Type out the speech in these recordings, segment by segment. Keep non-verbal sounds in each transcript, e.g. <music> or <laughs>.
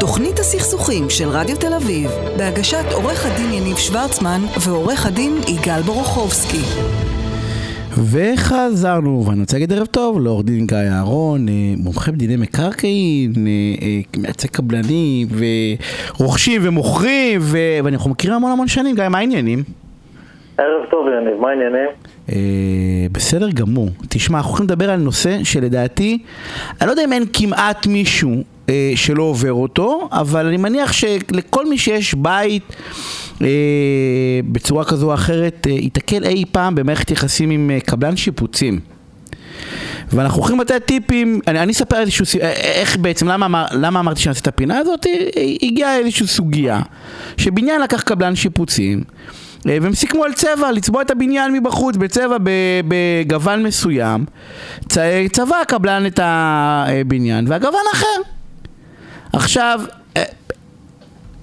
תוכנית הסכסוכים של רדיו תל אביב, בהגשת עורך הדין יניב שוורצמן ועורך הדין יגאל בורוכובסקי. וחזרנו, ואני רוצה להגיד ערב טוב לעורך דין גיא אהרון, אה, מומחה בדיני מקרקעין, אה, אה, מייצג קבלנים, ורוכשים ומוכרים, ו... ואנחנו מכירים המון המון שנים, גיא, מה העניינים? ערב טוב יניב, מה העניינים? בסדר גמור. תשמע, אנחנו הולכים לדבר על נושא שלדעתי, אני לא יודע אם אין כמעט מישהו אה, שלא עובר אותו, אבל אני מניח שלכל מי שיש בית אה, בצורה כזו או אחרת, אה, ייתקל אי פעם במערכת יחסים עם אה, קבלן שיפוצים. ואנחנו הולכים לתת טיפים, אני, אני אספר איזשהו, ס- אה, איך בעצם, למה, למה אמרתי שאני אעשה את הפינה הזאת? אה, הגיעה איזושהי סוגיה, שבניין לקח קבלן שיפוצים, אה, והם סיכמו על צבע, לצבוע את הבניין מבחוץ בצבע בגוון מסוים, צבע הקבלן את הבניין, והגוון אחר. עכשיו, אה,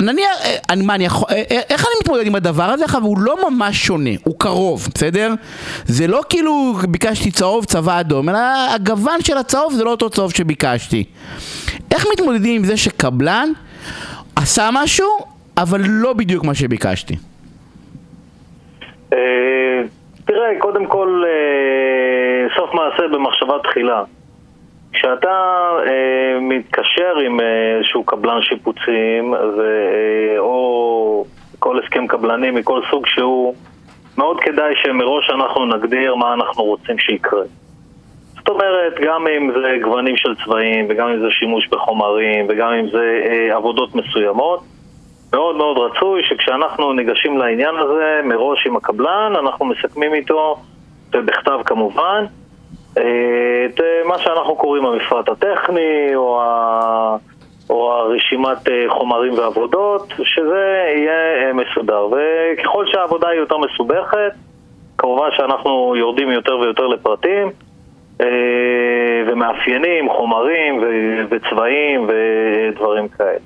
נניח, אה, אני, מה, אני יכול, אה, איך אני מתמודד עם הדבר הזה? עכשיו, הוא לא ממש שונה, הוא קרוב, בסדר? זה לא כאילו ביקשתי צהוב, צבע אדום, אלא הגוון של הצהוב זה לא אותו צהוב שביקשתי. איך מתמודדים עם זה שקבלן עשה משהו, אבל לא בדיוק מה שביקשתי? אה, תראה, קודם כל, סוף מעשה במחשבה תחילה. כשאתה אה, מתקשר עם אה, איזשהו קבלן שיפוצים, ו, אה, או כל הסכם קבלני מכל סוג שהוא, מאוד כדאי שמראש אנחנו נגדיר מה אנחנו רוצים שיקרה. זאת אומרת, גם אם זה גוונים של צבעים, וגם אם זה שימוש בחומרים, וגם אם זה אה, עבודות מסוימות, מאוד מאוד רצוי שכשאנחנו ניגשים לעניין הזה מראש עם הקבלן, אנחנו מסכמים איתו, ובכתב כמובן, אה, את אה, מה שאנחנו קוראים המפרט הטכני, או, ה... או הרשימת אה, חומרים ועבודות, שזה יהיה אה, מסודר. וככל שהעבודה היא יותר מסובכת, כמובן שאנחנו יורדים יותר ויותר לפרטים, אה, ומאפיינים, חומרים ו- וצבעים ודברים כאלה.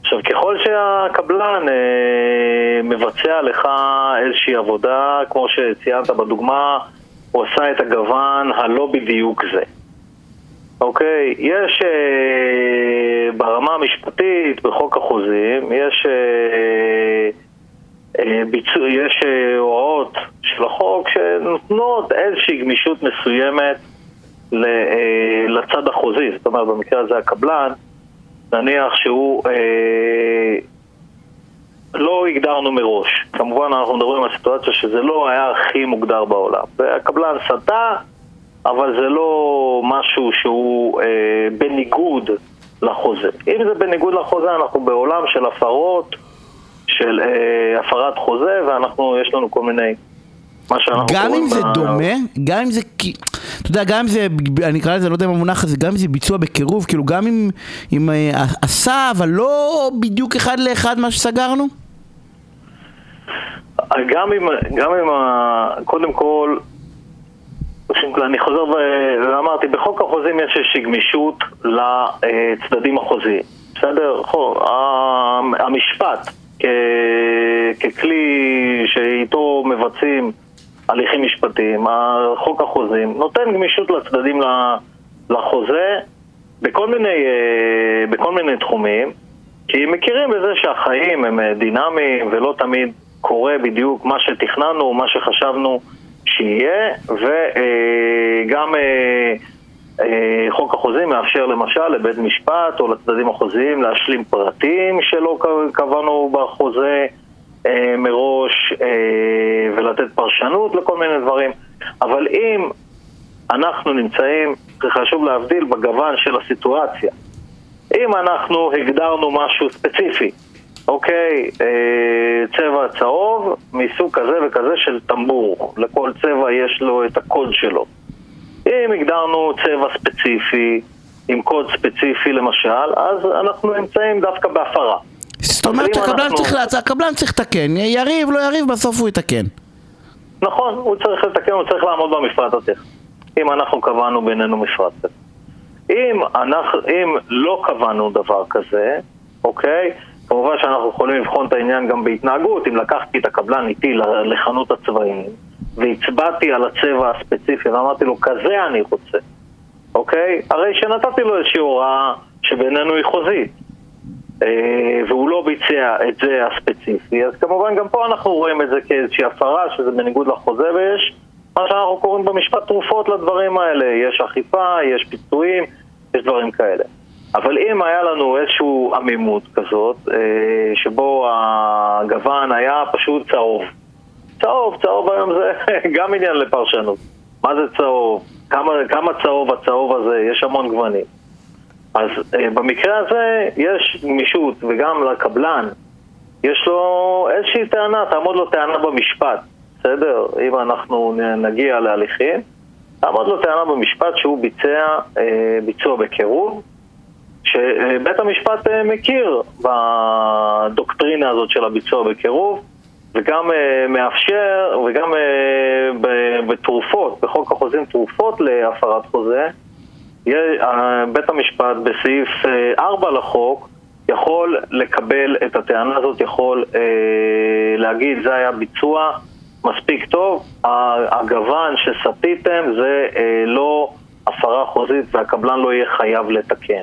עכשיו, ככל שהקבלן אה, מבצע לך איזושהי עבודה, כמו שציינת בדוגמה, הוא עשה את הגוון הלא בדיוק זה. אוקיי, יש אה, ברמה המשפטית, בחוק החוזים, יש, אה, אה, ביצוע, יש אה, הוראות של החוק שנותנות איזושהי גמישות מסוימת ל, אה, לצד החוזי, זאת אומרת במקרה הזה הקבלן, נניח שהוא אה, לא הגדרנו מראש. כמובן אנחנו מדברים על סיטואציה שזה לא היה הכי מוגדר בעולם. והקבלן סטה, אבל זה לא משהו שהוא אה, בניגוד לחוזה. אם זה בניגוד לחוזה, אנחנו בעולם של הפרות, של אה, הפרת חוזה, ואנחנו, יש לנו כל מיני... גם אם זה ב- דומה, גם אם זה, אתה יודע, גם אם זה, אני אקרא לזה, לא יודע אם המונח הזה, גם אם זה ביצוע בקירוב, כאילו גם אם, אם אה, עשה, אבל לא בדיוק אחד לאחד מה שסגרנו? גם אם, גם אם, קודם כל, אני חוזר ואמרתי, בחוק החוזים יש איזושהי גמישות לצדדים החוזיים, בסדר? המשפט ככלי שאיתו מבצעים הליכים משפטיים, חוק החוזים, נותן גמישות לצדדים לחוזה בכל מיני, אה, בכל מיני תחומים, כי מכירים בזה שהחיים הם אה, דינמיים ולא תמיד קורה בדיוק מה שתכננו, מה שחשבנו שיהיה, וגם אה, אה, חוק החוזים מאפשר למשל לבית משפט או לצדדים החוזיים להשלים פרטים שלא קבענו בחוזה אה, מראש ולתת פרשנות לכל מיני דברים, אבל אם אנחנו נמצאים, חשוב להבדיל בגוון של הסיטואציה. אם אנחנו הגדרנו משהו ספציפי, אוקיי, אה, צבע צהוב מסוג כזה וכזה של טמבור, לכל צבע יש לו את הקוד שלו. אם הגדרנו צבע ספציפי, עם קוד ספציפי למשל, אז אנחנו נמצאים דווקא בהפרה. זאת אומרת שהקבלן אנחנו- צריך, להצ- הקבלן צריך לתקן, יריב, לא יריב, בסוף הוא יתקן. נכון, הוא צריך לתקן, הוא צריך לעמוד במפרט הטכני. אם אנחנו קבענו בינינו מפרט כזה. אם, אנחנו, אם לא קבענו דבר כזה, אוקיי? כמובן שאנחנו יכולים לבחון את העניין גם בהתנהגות. אם לקחתי את הקבלן איתי לחנות הצבעים והצבעתי על הצבע הספציפי ואמרתי לו, כזה אני רוצה, אוקיי? הרי שנתתי לו איזושהי הוראה שבינינו היא חוזית. והוא לא ביצע את זה הספציפי, אז כמובן גם פה אנחנו רואים את זה כאיזושהי הפרה, שזה בניגוד לחוזה, ויש מה שאנחנו קוראים במשפט תרופות לדברים האלה. יש אכיפה, יש פיצויים, יש דברים כאלה. אבל אם היה לנו איזושהי עמימות כזאת, שבו הגוון היה פשוט צהוב, צהוב, צהוב היום זה <laughs> גם עניין לפרשנות. מה זה צהוב? כמה, כמה צהוב הצהוב הזה? יש המון גוונים. אז אה, במקרה הזה יש גמישות, וגם לקבלן יש לו איזושהי טענה, תעמוד לו טענה במשפט, בסדר? אם אנחנו נגיע להליכים, תעמוד לו טענה במשפט שהוא ביצע אה, ביצוע בקירוב, שבית המשפט אה, מכיר בדוקטרינה הזאת של הביצוע בקירוב, וגם uh, מאפשר, וגם uh, בתרופות, בחוק החוזים תרופות להפרת חוזה, בית המשפט בסעיף uh, 4 לחוק יכול לקבל את הטענה הזאת, יכול להגיד זה היה ביצוע מספיק טוב, הגוון שסטיתם זה לא הפרה חוזית והקבלן לא יהיה חייב לתקן.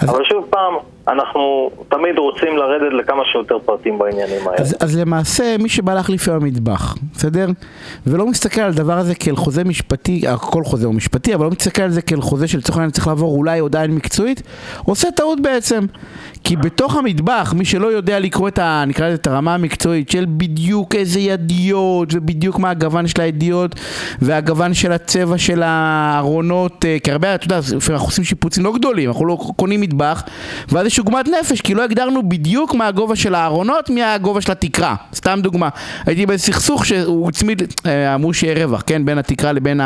אז... אבל שוב פעם, אנחנו תמיד רוצים לרדת לכמה שיותר פרטים בעניינים האלה. אז, אז למעשה, מי שבא להחליף היום מטבח, בסדר? ולא מסתכל על הדבר הזה כאל חוזה משפטי, כל חוזה הוא משפטי, אבל לא מסתכל על זה כאל חוזה שלצורך העניין צריך לעבור אולי הודעה מקצועית, עושה טעות בעצם. כי בתוך המטבח, מי שלא יודע לקרוא את ה... נקרא לזה את הרמה המקצועית של בדיוק איזה ידיות, ובדיוק מה הגוון של הידיות, והגוון של הצבע של הארונות, אה, כי הרבה, אתה יודע, אנחנו עושים שיפוצים לא גדולים, אנחנו לא קונים מטבח, ואז יש עוגמת נפש, כי לא הגדרנו בדיוק מה הגובה של הארונות, מי הגובה של התקרה. סתם דוגמה, הייתי באיזה סכסוך שהוא הצמיד, אה, אמרו שיהיה רווח, כן, בין התקרה לבין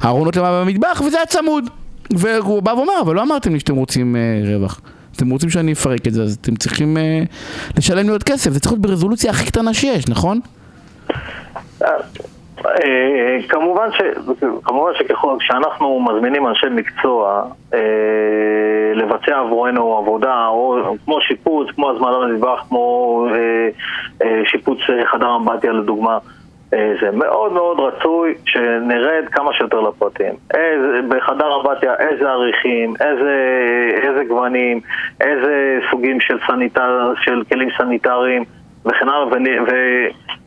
הארונות למעלה במטבח, וזה היה צמוד. והוא בא ואומר, אבל לא אמרתם לי שאתם רוצים אה, רווח. אתם רוצים שאני אפרק את זה, אז אתם צריכים אה, לשלם לי עוד כסף. זה צריך להיות ברזולוציה הכי קטנה שיש, נכון? אה, כמובן, ש, כמובן שככל שאנחנו מזמינים אנשי מקצוע אה, לבצע עבורנו עבודה, או כמו שיפוץ, כמו הזמנה למטבח, כמו אה, אה, שיפוץ חדר אמבטיה לדוגמה, אה, זה מאוד מאוד רצוי שנרד כמה שיותר לפרטים. איזה, בחדר אמבטיה איזה אריחים, איזה, איזה גוונים, איזה סוגים של, סניטר, של כלים סניטריים וכן הלאה,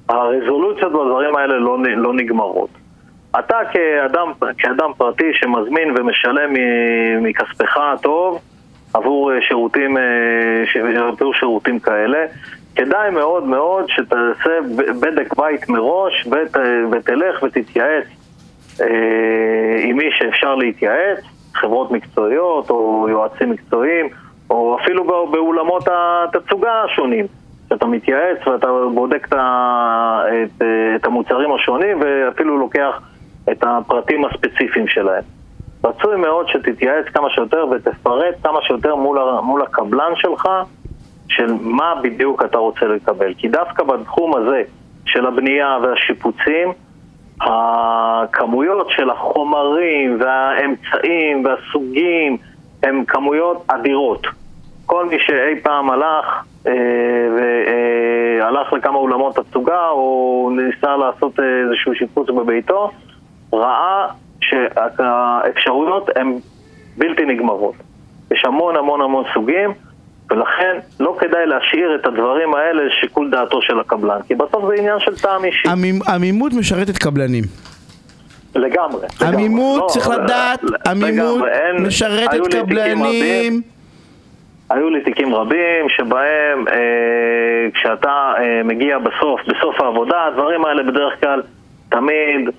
והרזולוציות בדברים האלה לא, לא נגמרות. אתה כאדם, כאדם פרטי שמזמין ומשלם מכספך הטוב עבור שירותים, אה, עבור שירותים כאלה, כדאי מאוד מאוד שתעשה בדק בית מראש ות, ותלך ותתייעץ אה, עם מי שאפשר להתייעץ, חברות מקצועיות או יועצים מקצועיים, או אפילו באולמות התצוגה השונים. שאתה מתייעץ ואתה בודק את, את, את המוצרים השונים ואפילו לוקח את הפרטים הספציפיים שלהם. רצוי מאוד שתתייעץ כמה שיותר ותפרט כמה שיותר מול, מול הקבלן שלך של מה בדיוק אתה רוצה לקבל. כי דווקא בתחום הזה של הבנייה והשיפוצים, הכמויות של החומרים והאמצעים והסוגים הם כמויות אדירות. כל מי שאי פעם הלך אה, והלך לכמה אולמות תצוגה או ניסה לעשות איזשהו שיפוץ בביתו, ראה שהאפשרויות הן בלתי נגמרות. יש המון המון המון סוגים. ולכן לא כדאי להשאיר את הדברים האלה לשיקול דעתו של הקבלן, כי בסוף זה עניין של טעם אישי. עמימות משרתת קבלנים. לגמרי. עמימות, לא, צריך לדעת, עמימות משרתת קבלנים. היו לי תיקים רבים שבהם אה, כשאתה אה, מגיע בסוף, בסוף העבודה, הדברים האלה בדרך כלל תמיד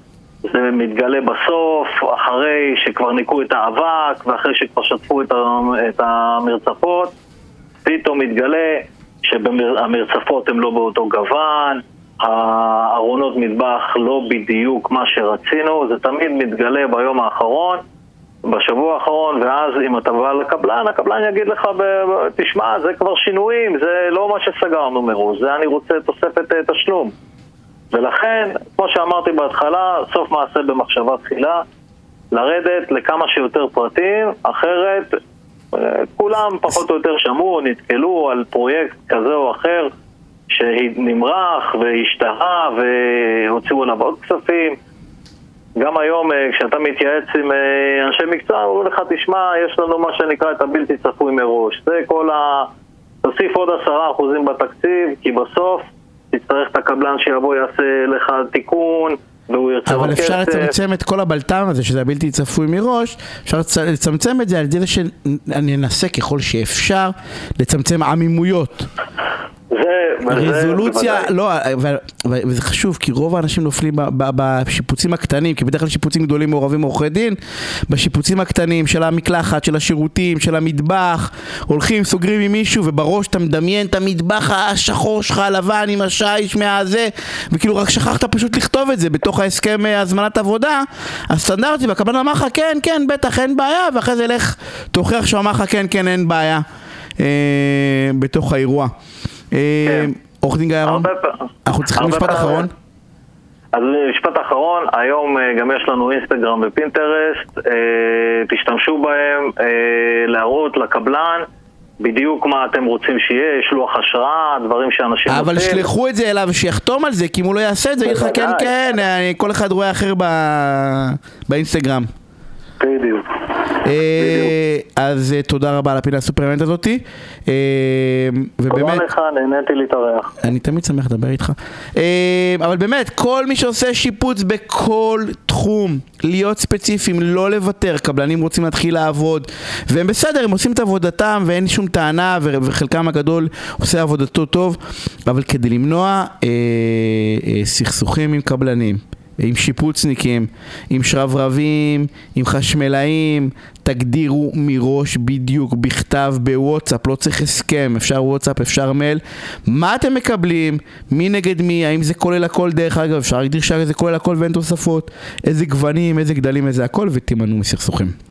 זה מתגלה בסוף, אחרי שכבר ניקו את האבק ואחרי שכבר שטפו את המרצפות. פתאום מתגלה שהמרצפות הן לא באותו גוון, הארונות מטבח לא בדיוק מה שרצינו, זה תמיד מתגלה ביום האחרון, בשבוע האחרון, ואז אם אתה בא לקבלן, הקבלן יגיד לך, תשמע, זה כבר שינויים, זה לא מה שסגרנו מראש, זה אני רוצה תוספת אה, תשלום. ולכן, כמו שאמרתי בהתחלה, סוף מעשה במחשבה תחילה, לרדת לכמה שיותר פרטים, אחרת כולם פחות או יותר שמעו, נתקלו על פרויקט כזה או אחר שנמרח והשתהה והוציאו עליו עוד כספים. גם היום אה, כשאתה מתייעץ עם אה, אנשי מקצוע, אומרים לך, תשמע, יש לנו מה שנקרא את הבלתי צפוי מראש. זה כל תוסיף עוד עשרה אחוזים בתקציב, כי בסוף תצטרך את הקבלן שיבוא יעשה לך תיקון, והוא אבל אפשר כסף. לצמצם את כל הבלטם הזה, שזה הבלתי צפוי מראש, אפשר לצ- לצמצם את זה על ידי זה שאני אנסה ככל שאפשר לצמצם עמימויות. זה רזולוציה. לא, וזה חשוב, כי רוב האנשים נופלים בשיפוצים הקטנים, כי בדרך כלל שיפוצים גדולים מעורבים עורכי דין, בשיפוצים הקטנים של המקלחת, של השירותים, של המטבח, הולכים, סוגרים עם מישהו, ובראש אתה מדמיין את המטבח השחור שלך, הלבן, עם השיש מהזה, וכאילו רק שכחת פשוט לכתוב את זה בתוך ההסכם אה, הזמנת עבודה, הסטנדרטי, והקבלן אמר לך, כן, כן, בטח, אין בעיה, ואחרי זה לך, תוכיח שהוא אמר לך, כן, כן, אין בעיה, אה, בתוך האירוע. אה, כן. עורך דין גיא אהרון, אנחנו צריכים משפט אחרון. אז משפט אחרון, היום אה, גם יש לנו אינסטגרם ופינטרסט, אה, תשתמשו בהם אה, להראות לקבלן בדיוק מה אתם רוצים שיהיה, יש לוח השראה, דברים שאנשים אבל עושים. שלחו את זה אליו, שיחתום על זה, כי אם הוא לא יעשה את זה, יגיד לך כן. כן, כל אחד רואה אחר ב- באינסטגרם. בדיוק. אה, אז אה, תודה רבה על הפינה הסופרמנט הזאתי. אה, תודה ובאמת, לך, נהניתי להתארח. אני תמיד שמח לדבר איתך. אבל באמת, כל מי שעושה שיפוץ בכל תחום, להיות ספציפיים, לא לוותר, קבלנים רוצים להתחיל לעבוד, והם בסדר, הם עושים את עבודתם ואין שום טענה, וחלקם הגדול עושה עבודתו טוב, אבל כדי למנוע סכסוכים עם קבלנים. עם שיפוצניקים, עם שרברבים, עם חשמלאים, תגדירו מראש בדיוק בכתב בוואטסאפ, לא צריך הסכם, אפשר וואטסאפ, אפשר מייל, מה אתם מקבלים, מי נגד מי, האם זה כולל הכל? דרך אגב, אפשר להגדיר שזה כולל הכל ואין תוספות, איזה גוונים, איזה גדלים, איזה הכל, ותימנעו מסכסוכים.